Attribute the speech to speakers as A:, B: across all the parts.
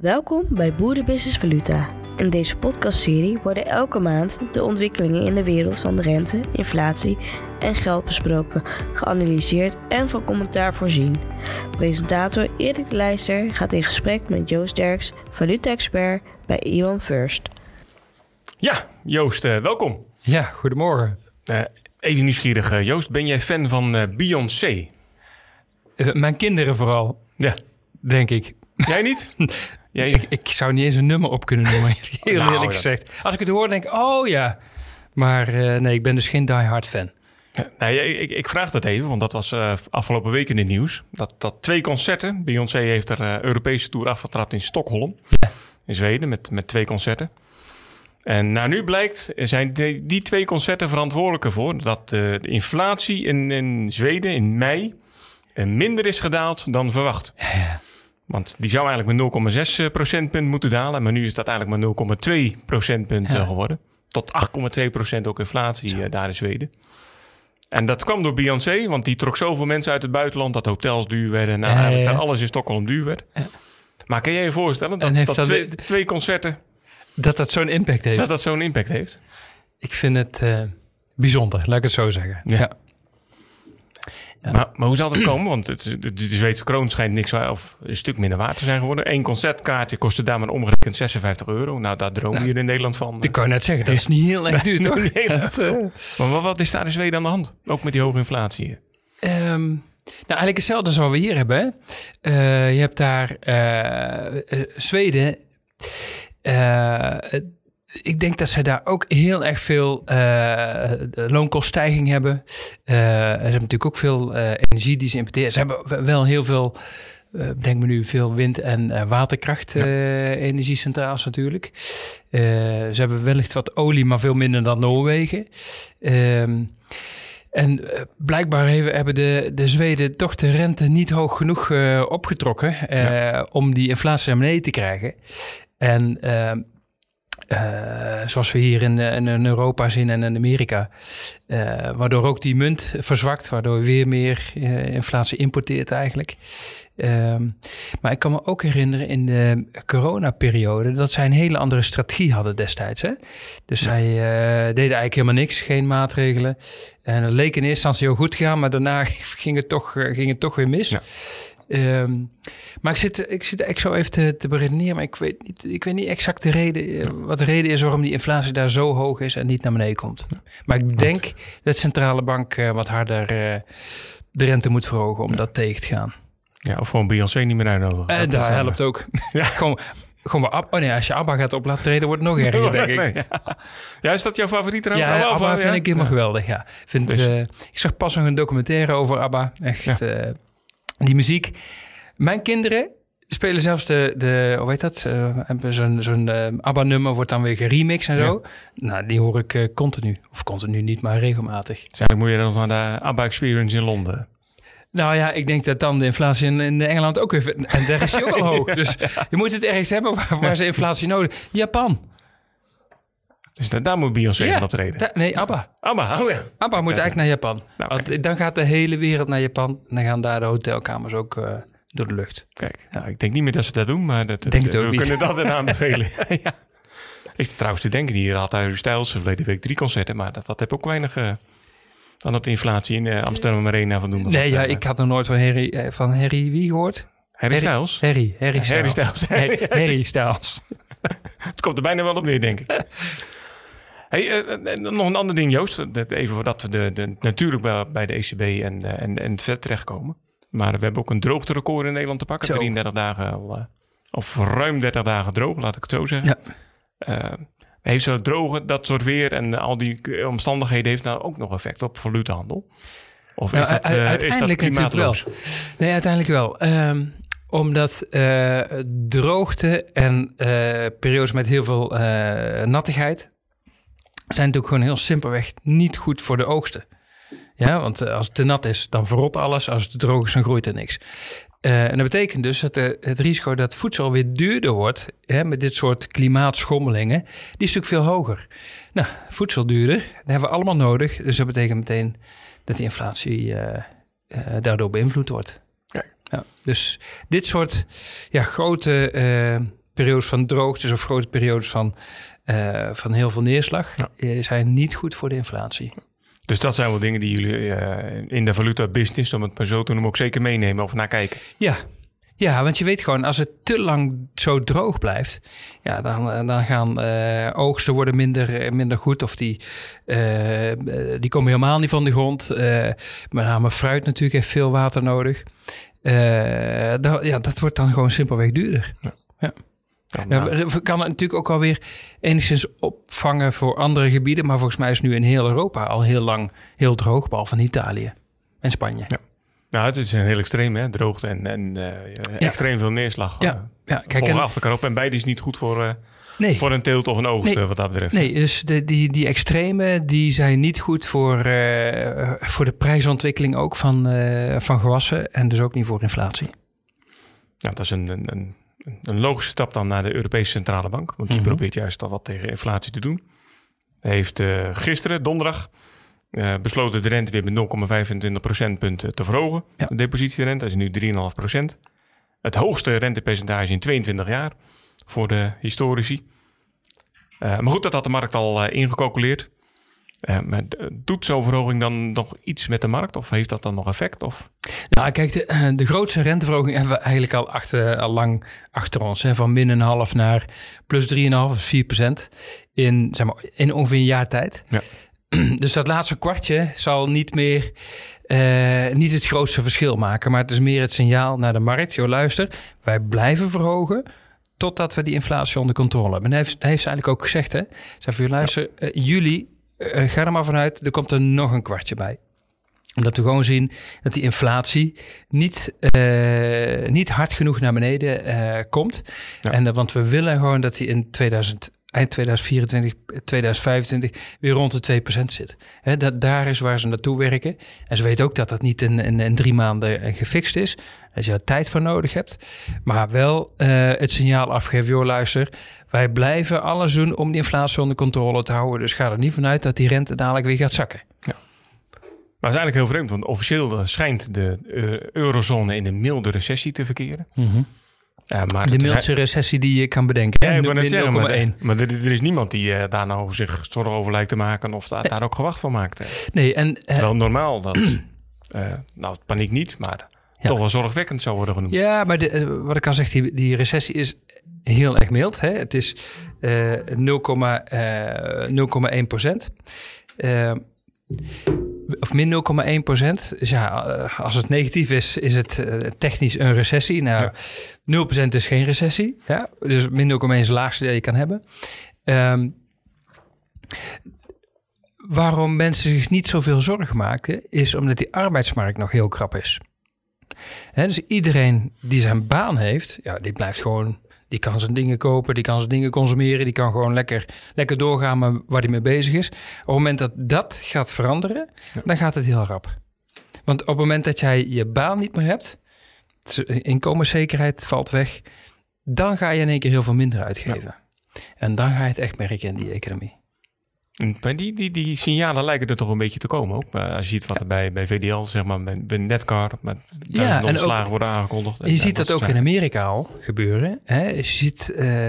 A: Welkom bij Boerenbusiness Valuta. In deze podcastserie worden elke maand de ontwikkelingen in de wereld van de rente, inflatie en geld besproken, geanalyseerd en van commentaar voorzien. Presentator Erik de Leijster gaat in gesprek met Joost Derks, valuta-expert bij Iwan First.
B: Ja, Joost, uh, welkom.
C: Ja, goedemorgen.
B: Uh, even nieuwsgierig, uh, Joost, ben jij fan van Beyoncé?
C: mijn kinderen vooral.
B: Ja.
C: Denk ik.
B: Jij niet?
C: Jij... Ik, ik, zou niet eens een nummer op kunnen noemen, heel nou, eerlijk gezegd. Als ik het hoor, denk ik, oh ja. Maar uh, nee, ik ben dus geen diehard fan.
B: Ja, nee, ik, ik, vraag dat even, want dat was uh, afgelopen week in het nieuws. Dat, dat twee concerten, Beyoncé heeft er uh, Europese tour afgetrapt in Stockholm. Ja. In Zweden, met, met twee concerten. En nou, nu blijkt, zijn die, die twee concerten verantwoordelijk ervoor... dat de inflatie in, in Zweden in mei minder is gedaald dan verwacht. Ja. Want die zou eigenlijk met 0,6 procentpunt moeten dalen. Maar nu is dat eigenlijk maar 0,2 procentpunt ja. geworden. Tot 8,2 procent ook inflatie uh, daar in Zweden. En dat kwam door Beyoncé, want die trok zoveel mensen uit het buitenland dat hotels duur werden. Nou, ja, ja. alles in Stockholm duur werd. Maar kan jij je voorstellen dat, dat, dat twee, twee, concerten.
C: Dat dat zo'n impact heeft?
B: Dat dat zo'n impact heeft?
C: Ik vind het uh, bijzonder, laat ik het zo zeggen. ja.
B: Maar, maar, hoe zal dat komen? Want het, de, Zweedse kroon schijnt niks of een stuk minder waard te zijn geworden. Eén concertkaartje kostte daar maar omgerekend 56 euro. Nou, daar dromen nou, hier in Nederland van.
C: Ik kan net zeggen, dat is niet heel erg duur, toch? Nee,
B: maar wat, is daar in Zweden aan de hand? Ook met die hoge inflatie?
C: Um, nou, eigenlijk hetzelfde zoals we hier hebben. Uh, je hebt daar uh, uh, Zweden ik denk dat ze daar ook heel erg veel uh, loonkoststijging hebben. Uh, ze hebben natuurlijk ook veel uh, energie die ze importeren. Ze hebben wel heel veel, denk me nu, veel wind- en waterkracht-energiecentrales natuurlijk. ze hebben wellicht wat olie, maar veel minder dan Noorwegen. Ehm, en blijkbaar hebben de, de Zweden toch de rente niet hoog genoeg opgetrokken ja. om die inflatie naar beneden te krijgen. En ehm, uh, zoals we hier in, in, in, Europa zien en in Amerika. Uh, waardoor ook die munt verzwakt, waardoor we weer meer uh, inflatie importeert eigenlijk. Ehm, maar ik kan me ook herinneren in de coronaperiode dat zij een hele andere strategie hadden destijds. Hè? Dus zij deden eigenlijk helemaal niks, geen maatregelen. En het leek in eerste instantie heel goed gaan, maar daarna ging het toch, ging het toch weer mis. Ja. Um, maar ik zit, ik zit ik zou even te, te beredeneren, maar ik weet, niet, ik weet niet exact de reden, eh, wat de reden is waarom die inflatie daar zo hoog is en niet naar beneden komt. Maar ik denk dat de centrale bank uh, wat harder uh, de rente moet verhogen om ja. dat tegen te gaan.
B: Ja, of gewoon Beyoncé niet meer uitnodigen.
C: Uh, dat helpt ook. Ja. gewoon, gewoon maar, oh nee, als je ABBA gaat op laten treden, wordt het nog erger, denk ik. Nee,
B: ja. ja. is dat jouw favoriet trouwens?
C: Ja, ABBA, ABBA vind ik helemaal geweldig, ja. Vind, dus. ik zag pas nog een documentaire over ABBA. Echt, die muziek. Mijn kinderen spelen zelfs de, de hoe heet dat? Uh, zo'n zo'n uh, ABBA-nummer wordt dan weer geremixed en zo. Nou, die hoor ik uh, continu. Of continu niet, maar regelmatig.
B: Dus dan moet je dan van de ABBA-experience in Londen.
C: Nou ja, ik denk dat dan de inflatie in, in Engeland ook weer... En daar is die ook al hoog. Dus je moet het ergens hebben waar, waar ze inflatie nodig... Japan.
B: Dus daar moet Beyoncé ja, optreden?
C: nee, ABBA.
B: ABBA, oh ja.
C: ABBA moet eigenlijk naar Japan. Nou, Want dan gaat de hele wereld naar Japan. En dan gaan daar de hotelkamers ook uh, door de lucht.
B: Kijk, nou, ik denk niet meer dat ze dat doen, maar dat,
C: denk
B: we
C: niet.
B: kunnen dat eraan aanbevelen. ja. Ik trouwens te denken, hier had Harry Styles verleden week drie concerten, maar dat, dat heb ook weinig uh, dan op de inflatie in uh, Amsterdam Arena van doen.
C: Nee, ja, ik had nog nooit van Harry, van Harry wie gehoord?
B: Harry, Styles?
C: Harry, Harry Styles.
B: Harry Styles.
C: Harry, Harry Styles.
B: het komt er bijna wel op neer, denk ik. Hey, uh, nog een ander ding, Joost. Even voordat we de, de, natuurlijk bij, bij de ECB en, uh, en, en het vet terechtkomen. Maar we hebben ook een droogterecord in Nederland te pakken. Zo. 33 dagen al, uh, of ruim 30 dagen droog, laat ik het zo zeggen. Ja. heeft zo droge, dat soort weer en al die omstandigheden heeft nou ook nog effect op valutahandel? Of nou, is, dat, uiteindelijk is dat klimaatloos?
C: Wel. Nee, uiteindelijk wel. Um, omdat uh, droogte en uh, periodes met heel veel uh, nattigheid zijn natuurlijk gewoon heel simpelweg niet goed voor de oogsten. Ja, want als het te nat is, dan verrot alles. Als het te droog is, dan groeit er niks. Uh, en dat betekent dus dat de, het risico dat voedsel weer duurder wordt hè, met dit soort klimaatschommelingen, die is natuurlijk veel hoger. Nou, voedsel duurder, dat hebben we allemaal nodig. Dus dat betekent meteen dat die inflatie uh, uh, daardoor beïnvloed wordt.
B: Kijk.
C: Ja, dus dit soort ja, grote periodes van droogtes of grote periodes van, eh, van heel veel neerslag eh, zijn niet goed voor de inflatie.
B: Dus dat zijn wel dingen die jullie eh, in de valuta business, om het maar zo te noemen, ook zeker meenemen of naar kijken.
C: Ja, ja, want je weet gewoon, als het te lang zo droog blijft, ja, dan, dan gaan oogsten worden minder, minder goed. Of die, die komen helemaal niet van de grond. Met name fruit natuurlijk heeft veel water nodig. Dat, ja, dat wordt dan gewoon simpelweg duurder.
B: Ja,
C: Ja,
B: nou,
C: we kan het natuurlijk ook alweer enigszins opvangen voor andere gebieden. Maar volgens mij is nu in heel Europa al heel lang heel droog, behalve in Italië en Spanje.
B: Ja. nou, het is een heel extreem, hè? droogte en, en eh, extreem veel neerslag.
C: Ja,
B: eh,
C: ja, kijk, en,
B: achter elkaar op. En beide is niet goed voor, eh,
C: nee.
B: voor een teelt of een oogst,
C: Nee.
B: wat dat betreft.
C: Nee, dus de, die, die extreme die zijn niet goed voor, voor de prijsontwikkeling ook van, van gewassen en dus ook niet voor inflatie.
B: Nou, dat is een, een, een, een logische stap dan naar de Europese Centrale Bank. Want die
C: Mhm.
B: probeert juist al wat tegen inflatie te doen. Hij heeft eh, gisteren, donderdag, eh, besloten de rente weer met 0,25 procentpunten te verhogen.
C: Ja.
B: De depositierente is nu 3,5 procent. Het hoogste rentepercentage in 22 jaar voor de historici. Eh, maar goed, dat had de markt al ingecalculeerd. Eh, maar doet zo'n verhoging dan nog iets met de markt? Of heeft dat dan nog effect? Of?
C: Nou, kijk, de, de grootste renteverhoging hebben we eigenlijk al, achter, al lang achter ons. Hè, van min een half naar plus 3,5 of 4 procent in, zeg maar, in ongeveer een jaar tijd.
B: Ja.
C: Dus dat laatste kwartje zal niet meer eh, niet het grootste verschil maken. Maar het is meer het signaal naar de markt. Jo, luister, wij blijven verhogen totdat we die inflatie onder controle hebben. En hij heeft, hij heeft ze eigenlijk ook gezegd, hè. Zei van, joh, luister, eh, jullie, eh, ga er maar vanuit, er komt er nog een kwartje bij omdat we gewoon zien dat die inflatie niet, eh, niet hard genoeg naar beneden eh, komt.
B: Ja.
C: En, want we willen gewoon dat die in 2000, eind 2024, 2025 weer rond de 2% zit. Dat, daar is waar ze naartoe werken. En ze weten ook dat dat niet in, in, in drie maanden eh, gefixt is. Dat je er tijd voor nodig hebt. Maar wel eh, het signaal afgeven, joh luister... wij blijven alles doen om die inflatie onder controle te houden. Dus ga er niet vanuit dat die rente dadelijk weer gaat zakken.
B: Maar het is eigenlijk heel vreemd, want officieel eh, schijnt de eurozone in een milde recessie te verkeren. Ja, maar
C: De mildste recessie die je kan bedenken.
B: Ja, ik zeggen, maar,
C: 0,1.
B: maar er, er is niemand die eh, daar nou zich zorgen over lijkt te maken of daar, daar ook gewacht van maakt. hè.
C: Nee, en
B: Terwijl normaal dat, eh, nou paniek niet, maar
C: Ja.
B: toch wel zorgwekkend zou worden genoemd.
C: ja, maar de, wat ik al zeg, die, die recessie is heel erg mild. Hè? Het is eh 0,1 eh, 0,1 procent. Of min 0,1 procent. Dus ja, eh, als het negatief is, is het eh, technisch een recessie. Nou,
B: Ja.
C: 0 procent is geen recessie. Ja? Dus min 0,1 is het laagste dat je kan hebben. Ehm, waarom mensen zich niet zoveel zorgen maken, is omdat die arbeidsmarkt nog heel krap is. Hè, dus iedereen die zijn baan heeft, ja, die blijft gewoon, die kan zijn dingen kopen, die kan zijn dingen consumeren, die kan gewoon lekker, lekker doorgaan met waar hij mee bezig is. Op het moment dat dat gaat veranderen, dan gaat het heel rap. Want op het moment dat jij je baan niet meer hebt, inkomenszekerheid valt weg, dan ga je in één keer heel veel minder uitgeven. En dan ga je het echt merken in die economie.
B: En Maar die, die, die signalen lijken er toch een beetje te komen ook. Maar als je ziet wat er bij, bij VDL, zeg maar, bij, bij Netcar, met
C: en
B: ontslagen
C: ook-
B: worden aangekondigd.
C: En je ziet
B: eh,
C: dat ook in. Amerika al gebeuren. Hè? Je ziet eh,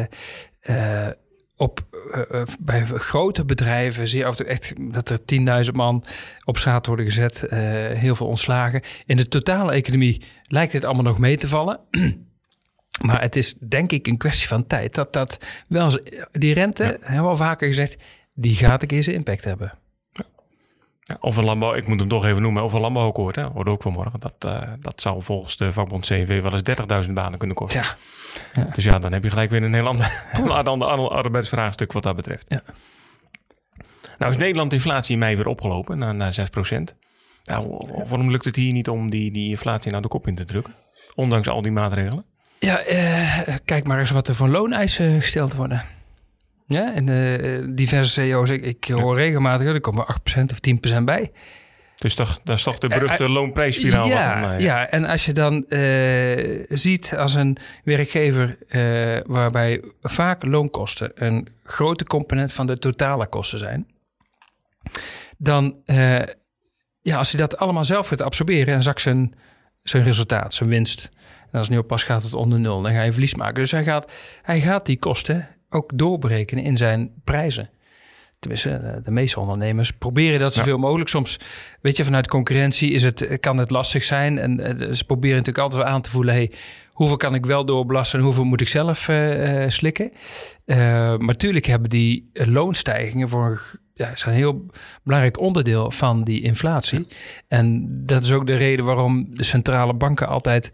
C: eh, op, eh, eh, bij grote bedrijven zie je af en toe echt dat er 10.000 man op straat worden gezet. eh, heel veel ontslagen. In de totale economie lijkt dit allemaal nog mee te vallen. Maar het is denk ik een kwestie van tijd dat dat wel die rente, hebben we al vaker gezegd, die gaat een keer zijn impact hebben.
B: Ja, of een landbouw, ik moet hem toch even noemen, of een landbouwakkoord, hè, hoorde ook vanmorgen. Dat, eh, dat zou volgens de vakbond CNV wel eens 30.000 banen kunnen kosten.
C: Ja,
B: Dus ja, dan heb je gelijk weer een heel ander, een ander, ander arbeidsvraagstuk wat dat betreft.
C: Ja.
B: Nou is Nederland inflatie in mei weer opgelopen naar, naar 6% Nou, waarom lukt het hier niet om die, die inflatie naar de kop in te drukken? Ondanks al die maatregelen.
C: Ja, eh, kijk maar eens wat er voor looneisen gesteld worden. Ja, en eh, diverse CEO's, ik, ik hoor regelmatig, er komen 8% of 10% bij.
B: Dus toch, dat is toch de
C: Eh,
B: beruchte
C: eh,
B: loonprijsspiraal. wat
C: ja,
B: dan,
C: ja, en als je dan ziet als een werkgever waarbij vaak loonkosten een grote component van de totale kosten zijn, dan ja, als hij dat allemaal zelf gaat absorberen en zakt zijn, zijn resultaat, zijn winst En als nu pas gaat het onder nul, dan ga je verlies maken. Dus hij gaat, hij gaat die kosten ook doorberekenen in zijn prijzen. Tenminste, de meeste ondernemers proberen dat zoveel mogelijk. Soms, weet je, vanuit concurrentie is het, kan het lastig zijn. En ze proberen natuurlijk altijd wel aan te voelen... Hey, hoeveel kan ik wel doorbelasten en hoeveel moet ik zelf uh, slikken? Uh, maar natuurlijk hebben die loonstijgingen voor een, ja, zijn een heel belangrijk onderdeel van die inflatie. En dat is ook de reden waarom de centrale banken altijd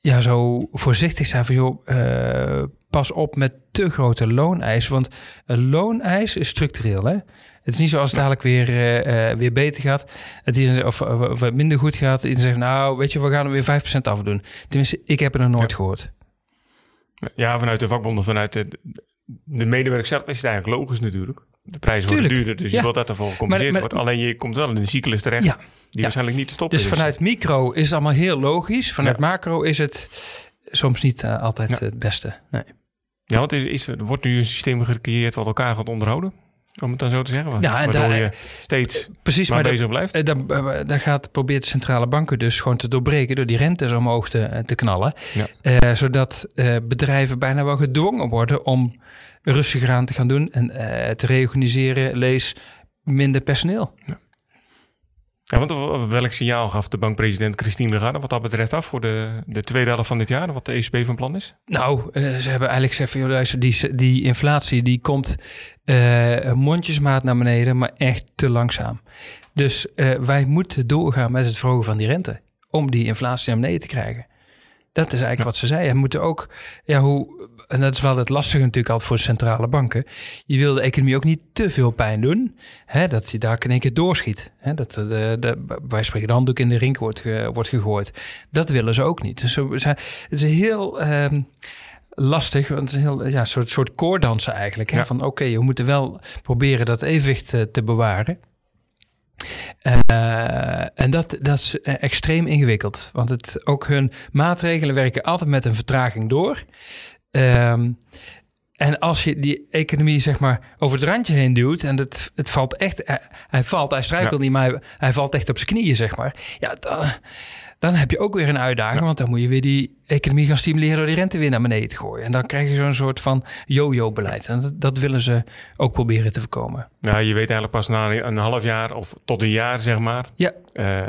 C: ja, zo voorzichtig zijn van joh, uh, pas op met te grote looneisen. Want een looneis is structureel. Hè? Het is niet zoals het dadelijk weer, uh, weer beter gaat. Het of, of, of minder goed gaat. Iedereen zegt, nou, weet je, we gaan er weer 5% afdoen. Tenminste, ik heb er nog nooit gehoord.
B: Ja, vanuit de vakbonden, vanuit de, de medewerker zelf is het eigenlijk logisch natuurlijk. De prijzen worden duurder, dus je wilt dat ervoor gecompenseerd wordt. Alleen je komt wel in een cyclus terecht ja. die waarschijnlijk niet te stoppen
C: dus
B: is.
C: Dus vanuit micro is het allemaal heel logisch. Vanuit macro is het soms niet uh, altijd het beste. Nee.
B: Ja, want is, is, er wordt nu een systeem gecreëerd wat elkaar gaat onderhouden? Om het dan zo te zeggen. Ja, waardoor daar, je steeds precies, maar, maar bezig blijft.
C: Daar, daar gaat, probeert de centrale banken dus gewoon te doorbreken... door die rentes omhoog te, te knallen. Ja. Uh, zodat uh, bedrijven bijna wel gedwongen worden om rustiger aan te gaan doen... en uh, te reorganiseren, lees minder personeel. Ja.
B: Ja, want welk signaal gaf de bankpresident Christine Lagarde wat dat betreft af voor de, de tweede helft van dit jaar, wat de ECB van plan is?
C: Nou, uh, ze hebben eigenlijk gezegd van, die, die inflatie die komt uh, mondjesmaat naar beneden, maar echt te langzaam. Dus uh, wij moeten doorgaan met het verhogen van die rente om die inflatie naar beneden te krijgen. Dat is eigenlijk wat ze zeiden. We moeten ook, ja, hoe, en dat is wel het lastige natuurlijk altijd voor centrale banken. Je wil de economie ook niet te veel pijn doen. Hè, dat je daar in één keer doorschiet. Hè, dat de, de, wij spreken de handdoek in de rink wordt, ge, wordt gegooid. Dat willen ze ook niet. Dus het is heel uh, lastig. Want het is een heel, ja, soort, soort koordansen eigenlijk. Hè, Van oké, okay, we moeten wel proberen dat evenwicht te, te bewaren. Uh, en dat, dat is extreem ingewikkeld. Want het, ook hun maatregelen werken altijd met een vertraging door. Um, en als je die economie zeg maar over het randje heen duwt en het, het valt echt, hij, valt, hij struikelt niet, maar hij, hij, valt echt op zijn knieën, zeg maar. Ja, dan, dan heb je ook weer een uitdaging, want dan moet je weer die economie gaan stimuleren door die rente weer naar beneden te gooien. En dan krijg je zo'n soort van yo-yo beleid. En dat, dat, willen ze ook proberen te voorkomen.
B: Ja, je weet eigenlijk pas na een half jaar of tot een jaar, zeg maar, ja. Uh,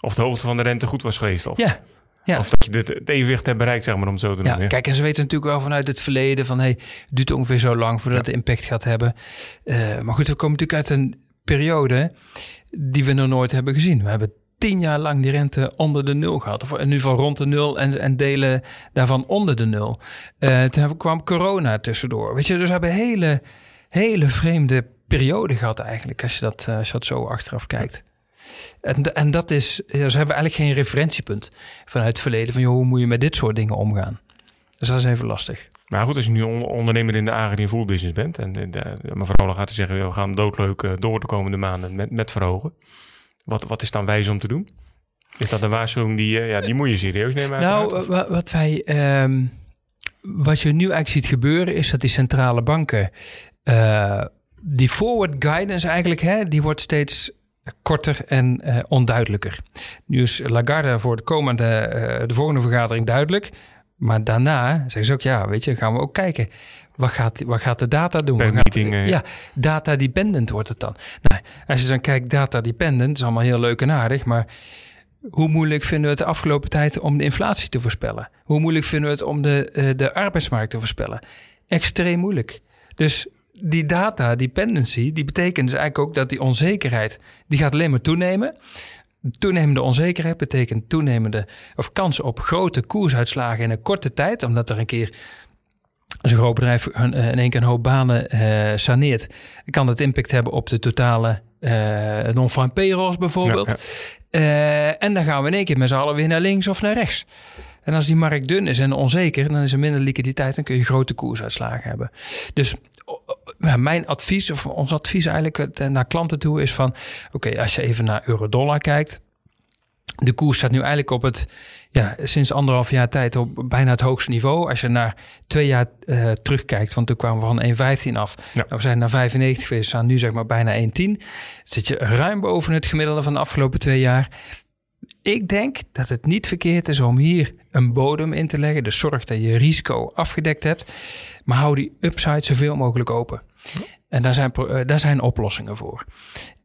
B: of de hoogte van de rente goed was geweest. Of...
C: Ja, ja.
B: Of dat je het, het evenwicht hebt bereikt, zeg maar, om zo te
C: noemen. Ja, kijk, en ze weten natuurlijk wel vanuit het verleden van... hey, het duurt ongeveer zo lang voordat het impact gaat hebben. Uh, maar goed, we komen natuurlijk uit een periode die we nog nooit hebben gezien. We hebben tien jaar lang die rente onder de nul gehad. Of in geval rond de nul en, en delen daarvan onder de nul. Uh, toen kwam corona tussendoor. Weet je, dus we hebben hele, hele vreemde periode gehad eigenlijk... als je dat, uh, als je dat zo achteraf kijkt. En, en dat is, ze hebben eigenlijk geen referentiepunt vanuit het verleden van joh, hoe moet je met dit soort dingen omgaan. Dus dat is even lastig.
B: Maar goed, als je nu ondernemer in de agri- en voerbusiness bent en mevrouw gaat zeggen, we gaan doodleuk eh, door de komende maanden met, met verhogen. Wat, wat is dan wijs om te doen? Is dat een waarschuwing die, ja, die moet je serieus nemen?
C: Nou, wat wij, um, wat je nu eigenlijk ziet gebeuren, is dat die centrale banken, uh, die forward guidance eigenlijk, hè, die wordt steeds korter en uh, onduidelijker. Nu is Lagarde voor de komende, de volgende vergadering duidelijk. Maar daarna zeggen ze ook, ja, weet je, gaan we ook kijken. Wat gaat, wat gaat de data doen?
B: Meeting, gaat,
C: ja, data dependent wordt het dan. Nou, als je dan kijkt, data dependent, is allemaal heel leuk en aardig, maar hoe moeilijk vinden we het de afgelopen tijd om de inflatie te voorspellen? Hoe moeilijk vinden we het om de, uh, de arbeidsmarkt te voorspellen? Extreem moeilijk. Dus die data dependency, die betekent dus eigenlijk ook dat die onzekerheid, die gaat alleen maar toenemen. Toenemende onzekerheid betekent toenemende of kans op grote koersuitslagen in een korte tijd, omdat er een keer als een groot bedrijf in één keer een hoop banen uh, saneert, kan dat impact hebben op de totale uh, non-farm payrolls bijvoorbeeld. Ja, ja. Uh, en dan gaan we in één keer met z'n allen weer naar links of naar rechts. En als die markt dun is en onzeker, dan is er minder liquiditeit, dan kun je grote koersuitslagen hebben. Dus mijn advies, of ons advies eigenlijk naar klanten toe, is van: oké, okay, als je even naar euro-dollar kijkt. De koers staat nu eigenlijk op het, ja, sinds anderhalf jaar tijd op bijna het hoogste niveau. Als je naar twee jaar uh, terugkijkt, want toen kwamen we van 1,15 af. Ja. Nou, we zijn naar 95 geweest, staan nu zeg maar bijna 1,10. Zit je ruim boven het gemiddelde van de afgelopen twee jaar. ik denk dat het niet verkeerd is om hier een bodem in te leggen. Dus zorg dat je risico afgedekt hebt. Maar hou die upside zoveel mogelijk open. En daar zijn, uh, daar zijn oplossingen voor.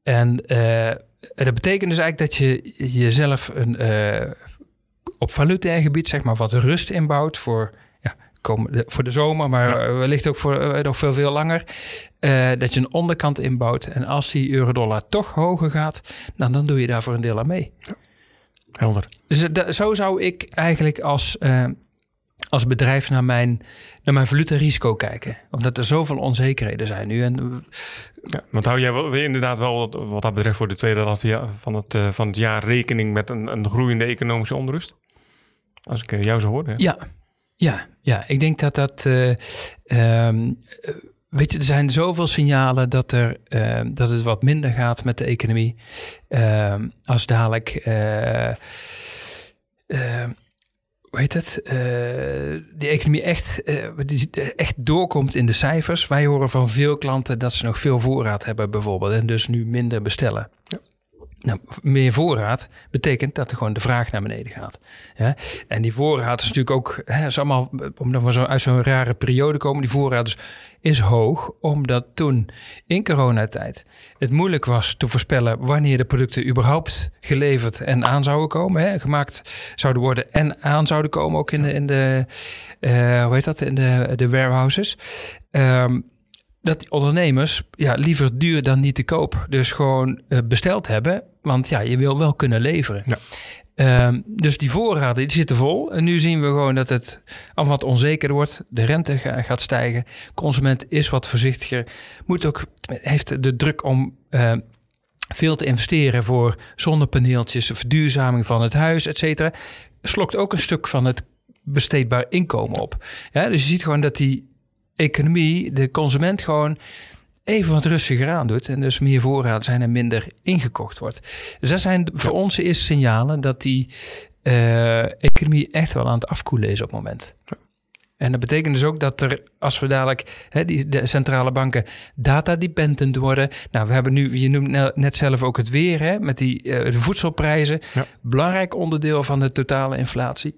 C: En uh, dat betekent dus eigenlijk dat je jezelf een, uh, op valutair gebied zeg maar, wat rust inbouwt voor, ja, voor de zomer, maar ja. wellicht ook voor nog veel, veel langer. dat je een onderkant inbouwt. En als die euro-dollar toch hoger gaat, nou, dan doe je daar voor een deel aan mee. Ja.
B: Helder.
C: Dus zo zou ik eigenlijk als, uh, als bedrijf naar mijn, naar mijn valutarisico kijken. Omdat er zoveel onzekerheden zijn nu. En,
B: ja, want hou jij wel, inderdaad wel wat, wat dat betreft voor de tweede helft van het, van het jaar rekening met een, een groeiende economische onrust? Als ik jou zo hoor. Hè?
C: Ja, ja, ja, ik denk dat dat. Uh, um, Weet je, er zijn zoveel signalen dat, er, uh, dat het wat minder gaat met de economie. Uh, als dadelijk. Uh, hoe heet het? die economie echt, die echt doorkomt in de cijfers. Wij horen van veel klanten dat ze nog veel voorraad hebben, bijvoorbeeld. En dus nu minder bestellen. Ja. Nou, meer voorraad betekent dat er gewoon de vraag naar beneden gaat. En die voorraad is natuurlijk ook, hè, is allemaal, omdat we zo uit zo'n rare periode komen, die voorraad is, is hoog, omdat toen in coronatijd het moeilijk was te voorspellen wanneer de producten überhaupt geleverd en aan zouden komen, hè, gemaakt zouden worden en aan zouden komen, ook in de, in de uh, hoe heet dat, in de, de warehouses. Um, dat die ondernemers ja, liever duur dan niet te koop. Dus gewoon uh, besteld hebben. Want ja, je wil wel kunnen leveren. Ja. Um, dus die voorraden die zitten vol. En nu zien we gewoon dat het al wat onzekerder wordt. De rente gaat stijgen. Consument is wat voorzichtiger. Moet ook, heeft de druk om uh, veel te investeren voor zonnepaneeltjes, verduurzaming van het huis, et cetera. Slokt ook een stuk van het besteedbaar inkomen op. Ja, dus je ziet gewoon dat die economie, de consument gewoon even wat rustiger aan doet. En dus meer voorraad zijn en minder ingekocht wordt. Dus dat zijn voor ons eerste signalen dat die uh, economie echt wel aan het afkoelen is op het moment. En dat betekent dus ook dat er, als we dadelijk hè, die, de centrale banken data-dependent worden. Nou, we hebben nu, je noemt net zelf ook het weer, hè, met die, uh, de voedselprijzen. Ja. Belangrijk onderdeel van de totale inflatie.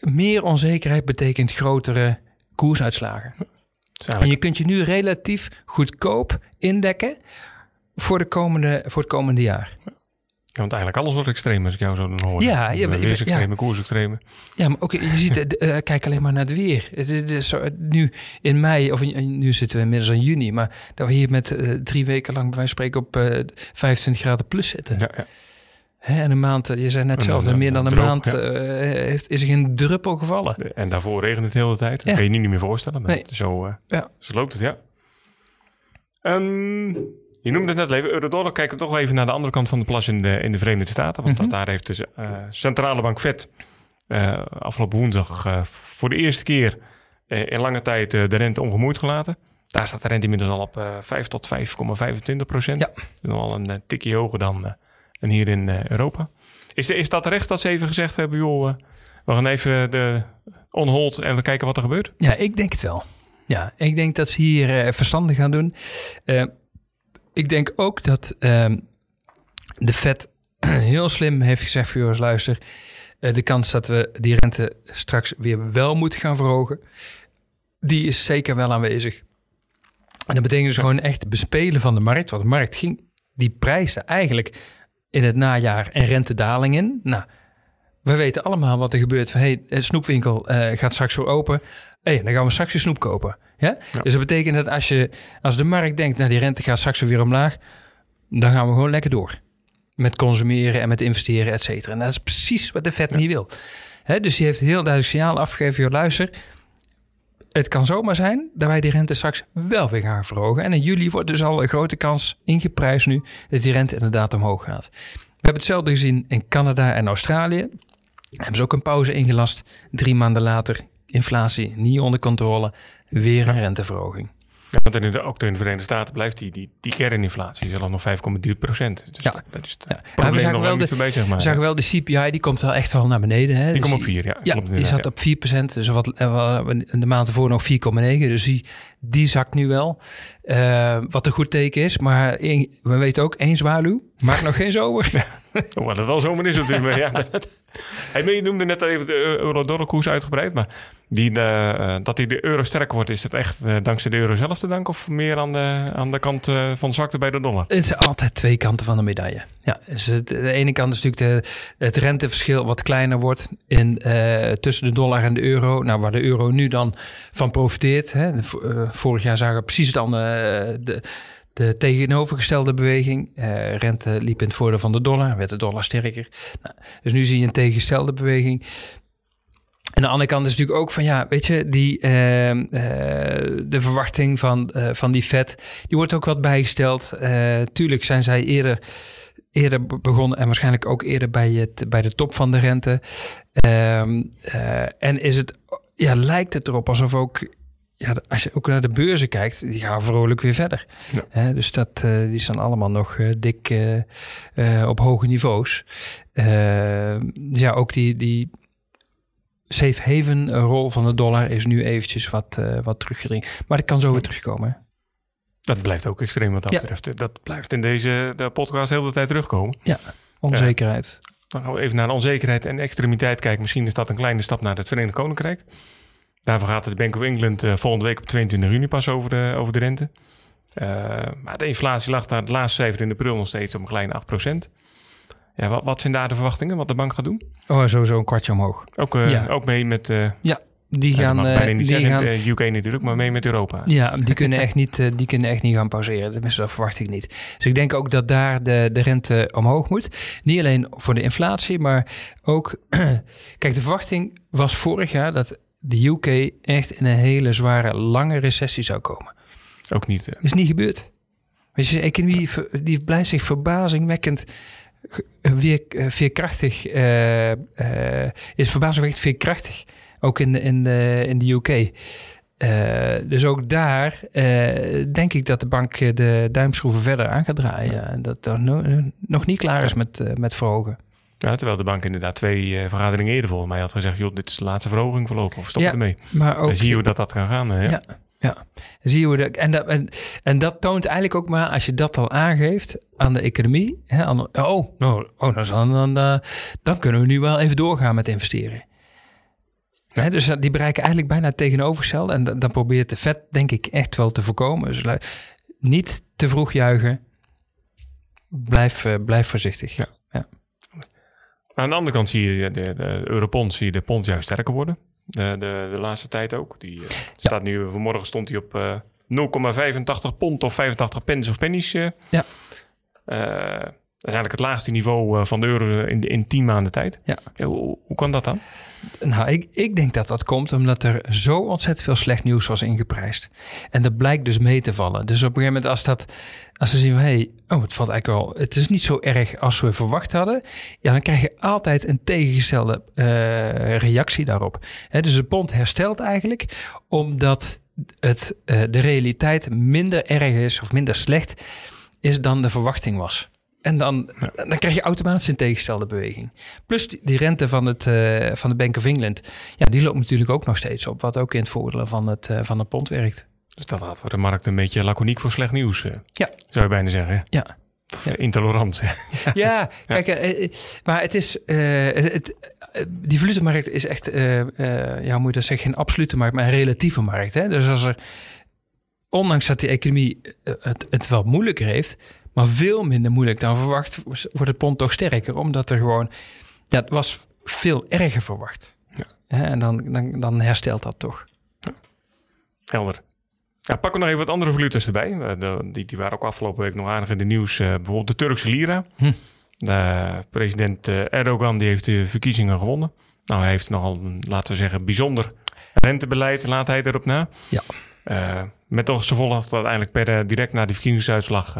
C: Meer onzekerheid betekent grotere koersuitslagen. En je kunt je nu relatief goedkoop indekken voor, de komende, voor het komende jaar.
B: Ja, want eigenlijk alles wordt extreem als ik jou zo dan hoor. Ja, je, weersextreme, ja. koersextreme.
C: Ja, maar ook je ziet, uh, kijk alleen maar naar het weer. Het, het is zo, nu in mei, of in, nu zitten we inmiddels in juni, maar dat we hier met uh, drie weken lang bij wijze van spreken op uh, 25 graden plus zitten. Ja, ja. Hè, en een maand, je zei net zelf, meer dan een maand ja. uh, heeft, is er geen druppel gevallen.
B: En daarvoor regent het de hele tijd. Dat ja. kan je niet meer voorstellen. Maar nee. zo, uh, ja. zo loopt het, ja. Um, je noemde het net even, Eurodollar. Kijken we toch even naar de andere kant van de plas in de, in de Verenigde Staten. Want mm -hmm. daar heeft de uh, centrale bank Fed afgelopen woensdag voor de eerste keer in lange tijd de rente ongemoeid gelaten. Daar staat de rente inmiddels al op 5 tot 5,25 procent. Ja. Al een tikje hoger dan en hier in uh, Europa. Is, is dat terecht dat ze even gezegd hebben, joh, uh, we gaan even de on hold en we kijken wat er gebeurt?
C: Ja, ik denk het wel. Ja, ik denk dat ze hier uh, verstandig gaan doen. ik denk ook dat ehm, de Fed heel slim heeft gezegd voor jongens, luister, de kans dat we die rente straks weer wel moeten gaan verhogen, die is zeker wel aanwezig. En dat betekent dus gewoon echt bespelen van de markt. Want de markt ging die prijzen eigenlijk in het najaar en rentedaling in. Nou, we weten allemaal wat er gebeurt. Van, hey, de snoepwinkel uh, gaat straks weer open. hey, dan gaan we straks je snoep kopen. Ja? Dus dat betekent dat als, je, als de markt denkt, nou die rente gaat straks weer omlaag, dan gaan we gewoon lekker door. Met consumeren en met investeren, et cetera. En dat is precies wat de Fed niet wil. Hè? Dus die heeft heel duidelijk signaal afgegeven, joh, luister, het kan zomaar zijn dat wij die rente straks wel weer gaan verhogen. En in juli wordt dus al een grote kans ingeprijsd nu dat die rente inderdaad omhoog gaat. We hebben hetzelfde gezien in Canada en Australië. Hebben ze ook een pauze ingelast. Drie maanden later, inflatie niet onder controle, weer een renteverhoging.
B: Ja, want in de, ook in de Verenigde Staten blijft die, die, die kerninflatie zelfs nog 5,3 procent. Dus
C: Ja.
B: dat, dat is het
C: Ja.
B: probleem
C: Ja, we zagen
B: nog
C: wel de-
B: voorbij, zeg maar.
C: We zagen wel, de CPI die komt wel echt wel naar beneden. Hè?
B: die
C: Dus
B: komt op 4, ja.
C: Ja,
B: klopt
C: die zat
B: ja.
C: op 4%, dus wat, eh, de maand ervoor nog 4,9. Dus die, die zakt nu wel. Eh, wat een goed teken is. Maar één- we weten ook, één zwaluw maakt nog geen zomer.
B: Oh, wat het wel zomer is natuurlijk. maar ja, dat- Je noemde net even de euro-dollar koers uitgebreid. Maar die, eh, eh, dat die de euro sterker wordt, is het echt eh, dankzij de euro zelf te danken? Of meer aan de, aan de kant van zwakte bij de dollar?
C: Het zijn altijd twee kanten van de medaille. Ja, dus de ene kant is natuurlijk de, het renteverschil wat kleiner wordt in, tussen de dollar en de euro. Nou, waar de euro nu dan van profiteert. Hè. Vorig jaar zagen we precies het andere, de, de tegenovergestelde beweging. Eh, rente liep in het voordeel van de dollar, werd de dollar sterker. Nou, dus nu zie je een tegengestelde beweging. En de andere kant is natuurlijk ook van ja, weet je, die, eh, eh, de verwachting van, eh, van die Fed, die wordt ook wat bijgesteld. Tuurlijk zijn zij eerder, eerder be- begonnen en waarschijnlijk ook eerder bij, het, bij de top van de rente. Ehm, eh, en is het, ja, lijkt het erop alsof ook, ja, als je ook naar de beurzen kijkt, die gaan vrolijk weer verder.
B: Ja.
C: Dus dat, eh, die staan allemaal nog eh, dik eh, op hoge niveaus. Dus ja, ook die, die safe haven rol van de dollar is nu eventjes wat, wat teruggedringen. Maar dat kan zo weer terugkomen. hè?
B: Dat blijft ook extreem wat dat
C: Ja.
B: betreft. Dat blijft in deze de podcast heel de hele tijd terugkomen.
C: Onzekerheid.
B: Dan gaan we even naar onzekerheid en extremiteit kijken. Misschien is dat een kleine stap naar het Verenigd Koninkrijk. Daarvoor gaat de Bank of England eh, volgende week op 22 juni pas over de, over de rente. Eh, maar de inflatie lag daar het laatste cijfer in april nog steeds op een kleine 8%. Ja, wat, wat zijn daar de verwachtingen, wat de bank gaat doen?
C: Oh, sowieso een kwartje omhoog.
B: Ook, eh,
C: Ja.
B: ook mee met, eh
C: Die
B: ja,
C: gaan, die
B: zeggen,
C: gaan
B: UK natuurlijk, maar mee met Europa.
C: Ja, die kunnen echt niet, die kunnen echt niet gaan pauzeren. Tenminste, dat verwacht ik niet. Dus ik denk ook dat daar de, de rente omhoog moet. Niet alleen voor de inflatie, maar ook... Kijk, de verwachting was vorig jaar dat de UK echt in een hele zware, lange recessie zou komen.
B: Ook niet. eh,
C: Dat is niet gebeurd. Weet je, de economie die blijft zich verbazingwekkend weer, eh, veerkrachtig. eh, eh, is verbazingwekkend veerkrachtig. Ook in de, in de, in de UK. Eh, dus ook daar eh, denk ik dat de bank eh, de duimschroeven verder aan gaat draaien. En dat er no- nog niet klaar is met, eh, met verhogen.
B: Ja, terwijl de bank inderdaad twee eh, vergaderingen eerder volgens mij had gezegd... joh, dit is de laatste verhoging voorlopig, of stop
C: Ja,
B: ermee.
C: Maar ook,
B: Dan zie je hoe dat, dat kan gaan. eh, ja.
C: Ja. Zie je hoe de, en, dat, en, en dat toont eigenlijk ook maar, als je dat al aangeeft aan de economie. Hè, aan, oh, nou, oh dan, dan, eh, dan kunnen we nu wel even doorgaan met investeren. Hè, dus dat- die bereiken eigenlijk bijna tegenovergestelde. En dan, probeert de Fed, denk ik, echt wel te voorkomen. Dus niet te vroeg juichen. Blijf, blijf voorzichtig.
B: Ja. Aan de andere kant zie je de, de europond, zie je de pond juist sterker worden. De, de, de laatste tijd ook. Die eh, staat nu, vanmorgen stond hij op eh 0,85 pond of 85 pence of pennies. eh.
C: Ja.
B: Dat is eigenlijk het laagste niveau eh, van de euro in, in 10 maanden tijd.
C: Ja.
B: hoe, hoe kan dat dan?
C: Nou, ik, ik denk dat dat komt omdat er zo ontzettend veel slecht nieuws was ingeprijsd. En dat blijkt dus mee te vallen. Dus op een gegeven moment als, dat, als ze zien van... Hey, oh, het valt eigenlijk wel... Het is niet zo erg als we verwacht hadden. Ja, dan krijg je altijd een tegengestelde eh, reactie daarop. Dus de pond herstelt eigenlijk omdat het, eh, de realiteit minder erg is of minder slecht is dan de verwachting was. En dan, dan krijg je automatisch een tegengestelde beweging. Plus die, die rente van, het, eh, van de Bank of England, ja, die loopt natuurlijk ook nog steeds op. Wat ook in het voordeel van het, eh, van het pond werkt.
B: Dus dat had voor de markt een beetje laconiek voor slecht nieuws. eh,
C: Ja.
B: Zou je bijna zeggen.
C: Ja.
B: Eh, Intolerant.
C: Ja, kijk, maar het is, het, het, die valutemarkt is echt, ja, hoe moet je dat zeggen, geen absolute markt, maar een relatieve markt. Hè? Dus als er, ondanks dat die economie het, het wel moeilijker heeft, maar veel minder moeilijk dan verwacht, wordt het pond toch sterker, omdat er gewoon, ja, het was veel erger verwacht.
B: Ja.
C: En dan, dan, dan herstelt dat toch.
B: Helder. Ja, pakken we nog even wat andere valuta's erbij. Eh, de- die, die waren ook afgelopen week nog aardig in de nieuws. Eh, bijvoorbeeld de Turkse lira.
C: Hm.
B: De president eh, Erdogan die heeft de verkiezingen gewonnen. Nou, hij heeft nogal, een, laten we zeggen, bijzonder rentebeleid. Laat hij erop na.
C: Ja.
B: Met als gevolg dat uiteindelijk per direct na die verkiezingsuitslag...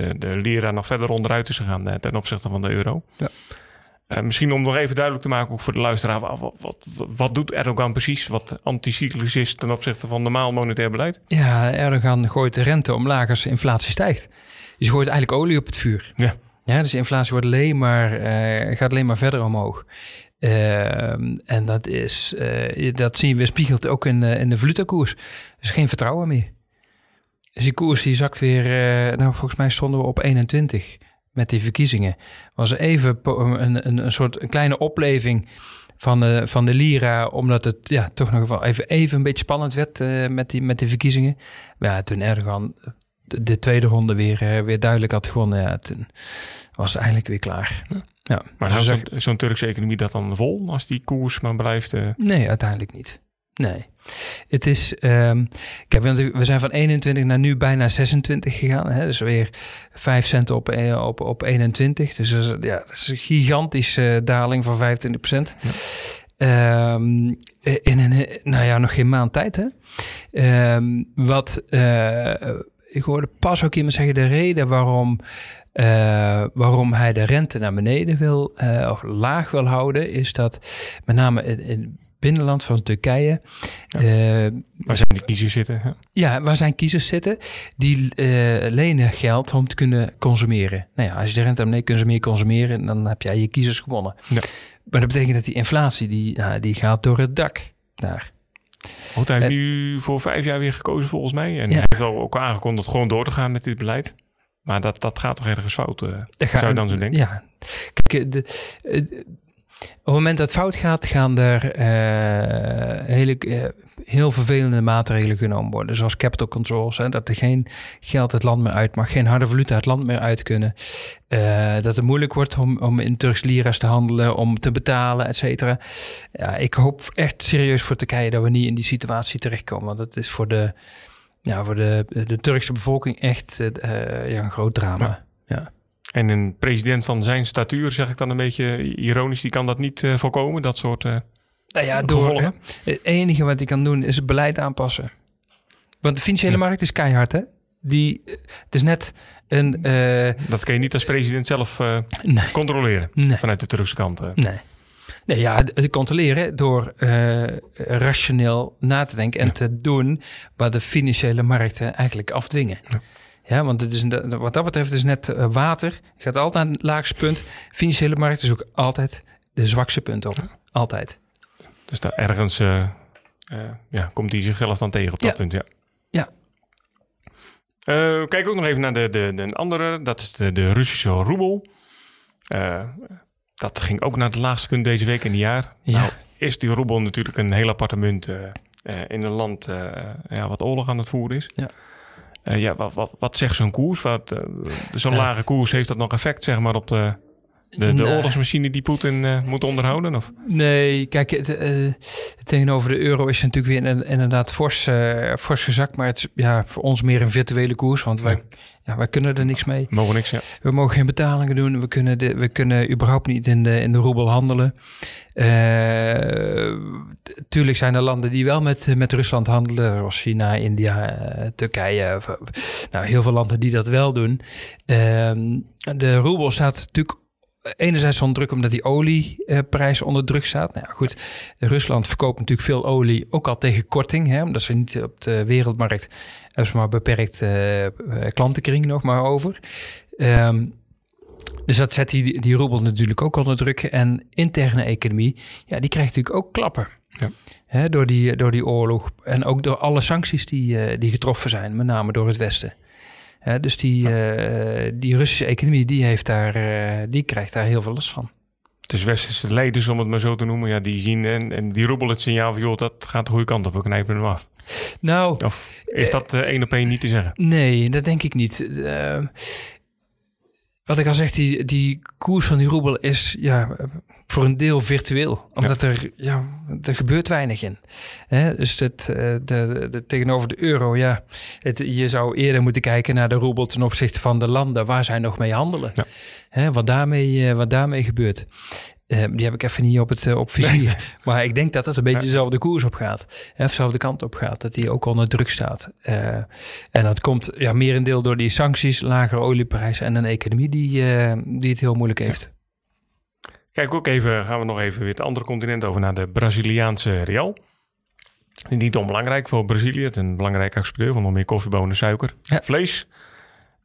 B: eh, de, de lira nog verder onderuit is gegaan eh, ten opzichte van de euro.
C: Ja.
B: Uh, misschien om nog even duidelijk te maken, ook voor de luisteraar, wat, wat, doet Erdogan precies wat anticyclisch is ten opzichte van normaal monetair beleid?
C: Ja, Erdogan gooit de rente omlaag als inflatie stijgt. Dus je gooit eigenlijk olie op het vuur.
B: Ja.
C: Ja, dus inflatie wordt alleen maar, uh, gaat alleen maar verder omhoog. Uh, en dat, is, dat zien we spiegelt ook in, in de valutakoers. Er is geen vertrouwen meer. Dus die koers die zakt weer, nou volgens mij stonden we op 21 met die verkiezingen. Was er even een, een, een soort een kleine opleving van de, van de Lira, omdat het ja, toch nog wel even, even een beetje spannend werd uh, met, die, met die verkiezingen. Maar ja, toen Erdogan de, de tweede ronde weer, uh, weer duidelijk had gewonnen, ja, toen was het eigenlijk weer klaar. Ja. ja.
B: Maar dus zo'n zo Turkse economie dat dan vol als die koers maar blijft? Uh...
C: Nee, uiteindelijk niet. Nee. Het is, um, kijk, we zijn van 21 naar nu bijna 26 gegaan. Hè? Dus weer 5 cent op, op, op 21. Dus dat is, ja, dat is een gigantische daling van 25 procent. Ja. Um, in een, nou ja, nog geen maand tijd. Hè? Um, wat, uh, ik hoorde pas ook iemand zeggen, de reden waarom uh, waarom hij de rente naar beneden wil, uh, of laag wil houden, is dat met name in, in binnenland van Turkije.
B: Ja. Uh, waar zijn die kiezers zitten? Ja,
C: ja waar zijn kiezers zitten? Die uh, lenen geld om te kunnen consumeren. Nou ja, als je de rente beneden kunt ze meer consumeren, dan heb jij je kiezers gewonnen. Ja. Maar dat betekent dat die inflatie, die, nou, die gaat door het dak daar.
B: Want hij heeft nu voor vijf jaar weer gekozen volgens mij. En ja. hij heeft al ook aangekondigd gewoon door te gaan met dit beleid. Maar dat, dat gaat toch ergens fout, uh, zou je dan zo denken?
C: Ja, kijk, de, de, op het moment dat het fout gaat, gaan er uh, hele, uh, heel vervelende maatregelen genomen worden. Zoals capital controls. Hè, dat er geen geld het land meer uit mag. Geen harde valuta het land meer uit kunnen. Uh, dat het moeilijk wordt om, om in Turks lira's te handelen. Om te betalen, et cetera. Ja, ik hoop echt serieus voor Turkije dat we niet in die situatie terechtkomen. Want dat is voor de, ja, voor de, de Turkse bevolking echt ja, een groot drama. Ja.
B: En een president van zijn statuur, zeg ik dan een beetje ironisch, die kan dat niet uh, voorkomen, dat soort uh,
C: nou ja, door, gevolgen? Het enige wat hij kan doen is het beleid aanpassen. Want de financiële ja. markt is keihard, hè? Die, het is net een... Uh,
B: dat kun je niet als president zelf nee. controleren
C: nee.
B: vanuit de Turkse kant.
C: Nee. Nee, ja, te controleren door rationeel na te denken en ja. te doen wat de financiële markten eigenlijk afdwingen. Ja. Ja, want het is, wat dat betreft is net uh, water. Je gaat altijd aan het laagste punt. Financiële markt is ook altijd de zwakste punt op. Altijd.
B: Dus daar ergens uh, uh, ja, komt hij zichzelf dan tegen op dat
C: ja.
B: punt, ja.
C: Ja.
B: kijk ook nog even naar de, de, de andere. Dat is de, de Russische roebel. dat ging ook naar het laagste punt deze week in het jaar.
C: Ja.
B: Nou, is die roebel natuurlijk een heel aparte munt in een land ja, wat oorlog aan het voeren is.
C: Ja.
B: Uh, ja, wat, wat, wat zegt zo'n koers? Wat, uh, zo'n ja. lage koers, heeft dat nog effect zeg maar, op de, de, de nee. oorlogsmachine die Poetin uh, moet onderhouden? Of?
C: Nee, kijk, het, tegenover de euro is het natuurlijk weer inderdaad fors, fors gezakt. Maar het is ja, voor ons meer een virtuele koers, want wij, ja. ja wij kunnen er niks mee.
B: We mogen niks, ja.
C: We mogen geen betalingen doen. We kunnen, de, we kunnen überhaupt niet in de, in de roebel handelen. tuurlijk zijn er landen die wel met, met Rusland handelen, zoals China, India, Turkije. Nou, heel veel landen die dat wel doen. de roebel staat natuurlijk enerzijds onder druk omdat die olieprijs onder druk staat. Nou ja, goed, Rusland verkoopt natuurlijk veel olie, ook al tegen korting, hè, omdat ze niet op de wereldmarkt hebben ze maar beperkt uh, klantenkring nog maar over. Um, dus dat zet die, die roebel natuurlijk ook onder druk. En interne economie, ja, die krijgt natuurlijk ook klappen.
B: Ja.
C: Hè, door, die, door die oorlog. En ook door alle sancties die, uh, die getroffen zijn, met name door het Westen. Dus die, uh, die Russische economie, die, heeft daar, uh, die krijgt daar heel veel last van.
B: Dus westerse leiders, om het maar zo te noemen, ja, die zien en, en die roebel het signaal van, joh, dat gaat de goede kant op, we knijpen hem af.
C: Nou...
B: Of is dat uh, één op één niet te zeggen?
C: Nee, dat denk ik niet. Wat ik al zeg, die, die koers van die roebel is ja, voor een deel virtueel. Omdat ja. er, ja, er gebeurt weinig in. Hè? Dus het, de, de, de, tegenover de euro, ja, het, je zou eerder moeten kijken naar de roebel ten opzichte van de landen waar zij nog mee handelen.
B: Ja.
C: Hè? Wat, daarmee, wat daarmee gebeurt. Uh, die heb ik even niet op het uh, op vizier. Maar ik denk dat dat een beetje dezelfde koers op gaat. Hè, of dezelfde kant op gaat. Dat die ook onder druk staat. Uh, en dat komt ja, merendeel door die sancties, lagere olieprijzen en een economie die, die het heel moeilijk heeft.
B: Kijk ook even, gaan we nog even weer het andere continent over naar de Braziliaanse real. Niet onbelangrijk voor Brazilië. Het is een belangrijke exporteur van nog meer koffiebonen, suiker,
C: Ja.
B: vlees.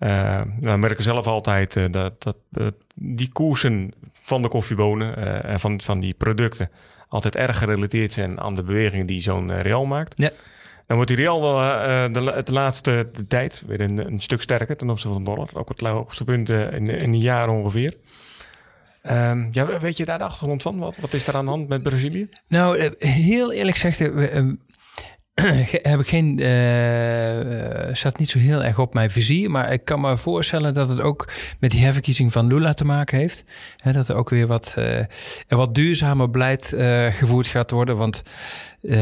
B: Uh, we merken zelf altijd uh, dat, dat uh, die koersen van de koffiebonen en van, van die producten altijd erg gerelateerd zijn aan de bewegingen die zo'n real maakt.
C: Ja.
B: Dan wordt die real wel de, de, laatste de tijd weer een, een, stuk sterker ten opzichte van de dollar. Ook het hoogste punt in, in een jaar ongeveer. Um, ja, weet je daar de achtergrond van? Wat, wat is er aan de hand met Brazilië?
C: Nou, heel eerlijk gezegd, heb ik geen, uh, staat niet zo heel erg op mijn vizier. Maar ik kan me voorstellen dat het ook met die herverkiezing van Lula te maken heeft. Hè, dat er ook weer wat, uh, wat duurzamer beleid uh, gevoerd gaat worden. Want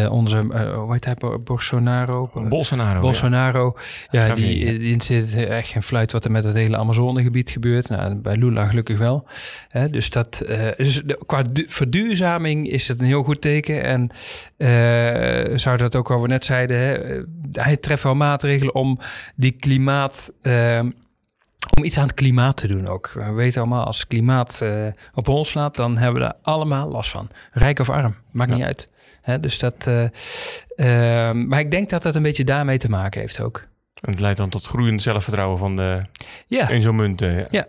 C: onze, hoe heet hij, Bolsonaro?
B: Bolsonaro.
C: Bolsonaro, ja, ja die, die zit echt geen fluit wat er met het hele Amazonegebied gebeurt. Nou, bij Lula gelukkig wel. Hè, dus dat, dus de, qua verduurzaming is het een heel goed teken. En zou dat ook wel we net zeiden, hè, hij treft wel maatregelen om die klimaat. Uh, om iets aan het klimaat te doen ook. We weten allemaal, als klimaat uh, op hol slaat, dan hebben we daar allemaal last van. Rijk of arm, maakt ja. niet uit. Hè, dus dat, uh, uh, maar ik denk dat dat een beetje daarmee te maken heeft ook.
B: En het leidt dan tot groeiend zelfvertrouwen van de,
C: ja.
B: in zo'n munt.
C: ja. ja.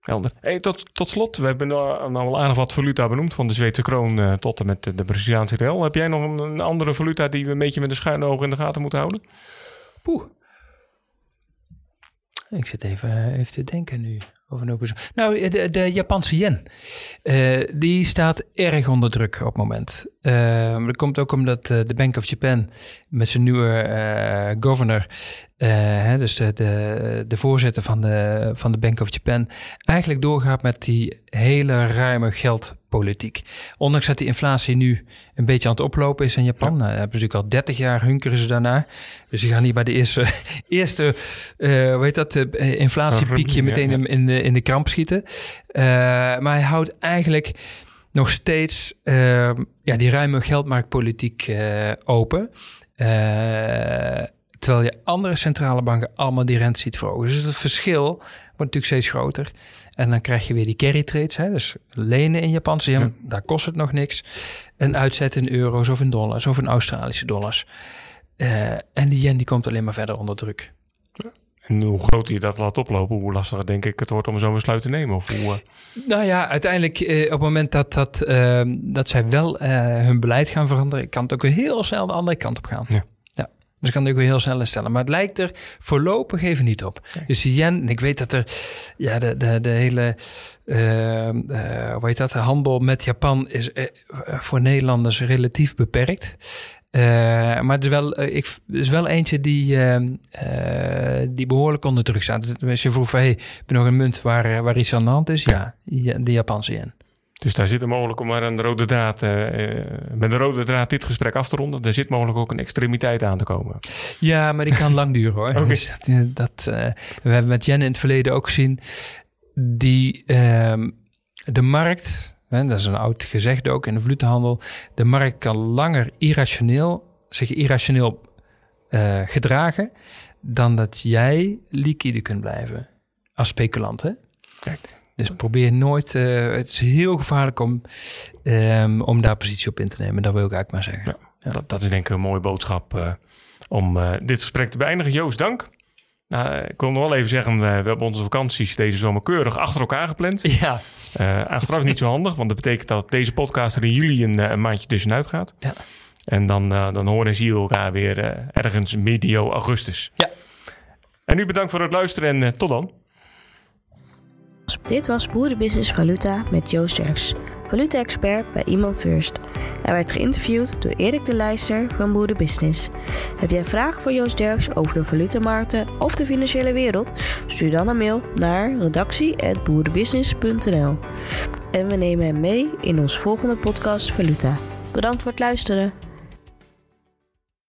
B: Helder. Hey, tot, tot slot, we hebben nou al aardig wat valuta benoemd, van de Zweedse kroon uh, tot en met de, de Braziliaanse real. Heb jij nog een, een, andere valuta die we een beetje met de schuine ogen in de gaten moeten houden?
C: Poeh. Ik zit even, even te denken nu. Over nou, de, de Japanse yen, uh, die staat erg onder druk op het moment. Uh, dat komt ook omdat uh, de Bank of Japan met zijn nieuwe governor, hè, dus de, de, de, voorzitter van de, van de Bank of Japan, eigenlijk doorgaat met die hele ruime geldpolitiek. Ondanks dat die inflatie nu een beetje aan het oplopen is in Japan. Ja. Nou, hebben ze natuurlijk al 30 jaar hunkeren ze daarnaar. Dus die gaan niet bij de eerste, eerste hoe heet dat, inflatiepiekje meteen in, in de in de kramp schieten. Uh, maar hij houdt eigenlijk nog steeds uh, ja, die ruime geldmarktpolitiek uh, open. terwijl je andere centrale banken allemaal die rente ziet verhogen. Dus het verschil wordt natuurlijk steeds groter. En dan krijg je weer die carry trades. Hè? Dus lenen in Japanse yen, ja. daar kost het nog niks. En uitzetten in euro's of in dollars of in Australische dollars. en die yen die komt alleen maar verder onder druk.
B: En hoe groter je dat laat oplopen, hoe lastiger denk ik het wordt om zo'n besluit te nemen. Of hoe, uh...
C: Nou ja, uiteindelijk uh, op het moment dat, dat, dat zij wel hun beleid gaan veranderen, kan het ook weer heel snel de andere kant op gaan. Ja. Dus ik kan het ook weer heel snel stellen. Maar het lijkt er voorlopig even niet op. Dus die yen, ik weet dat er ja, de, de, de hele hoe heet dat, de handel met Japan is voor Nederlanders relatief beperkt. Uh, maar het is, wel, ik, het is wel eentje die, uh, die behoorlijk onder druk staat. Als je vroeg van, hey, heb je nog een munt waar, waar iets aan de hand is? Ja, de Japanse yen.
B: Dus daar zit er mogelijk om maar een rode draad, met een rode draad dit gesprek af te ronden. Er zit mogelijk ook een extremiteit aan te komen.
C: Ja, maar die kan lang duren hoor. okay. dus dat, dat we hebben met yen in het verleden ook gezien. Die, ehm, de markt dat is een oud gezegde ook in de valutehandel. De markt kan langer irrationeel, zich irrationeel gedragen dan dat jij liquide kunt blijven als speculant. Hè?
B: Kijk.
C: Dus probeer nooit, uh, het is heel gevaarlijk om, um, om daar positie op in te nemen. Dat wil ik eigenlijk maar zeggen.
B: Ja, ja. Dat, dat, is denk ik een mooie boodschap uh, om dit gesprek te beëindigen. Joost, dank. Nou, ik wil nog wel even zeggen, we hebben onze vakanties deze zomer keurig achter elkaar gepland.
C: Ja.
B: Achteraf niet zo handig, want dat betekent dat deze podcast er in juli een, een maandje tussenuit gaat.
C: Ja.
B: En dan, dan horen en zien we elkaar weer ergens medio augustus.
C: Ja.
B: En nu bedankt voor het luisteren en tot dan.
A: Dit was Boerenbusiness Valuta met Joost Jerks, valuta-expert bij Iman First. Hij werd geïnterviewd door Erik de Leijster van Boerenbusiness. Heb jij vragen voor Joost Jerks over de valutamarkten of de financiële wereld? Stuur dan een mail naar redactie.boerenbusiness.nl En we nemen hem mee in ons volgende podcast Valuta. Bedankt voor het luisteren.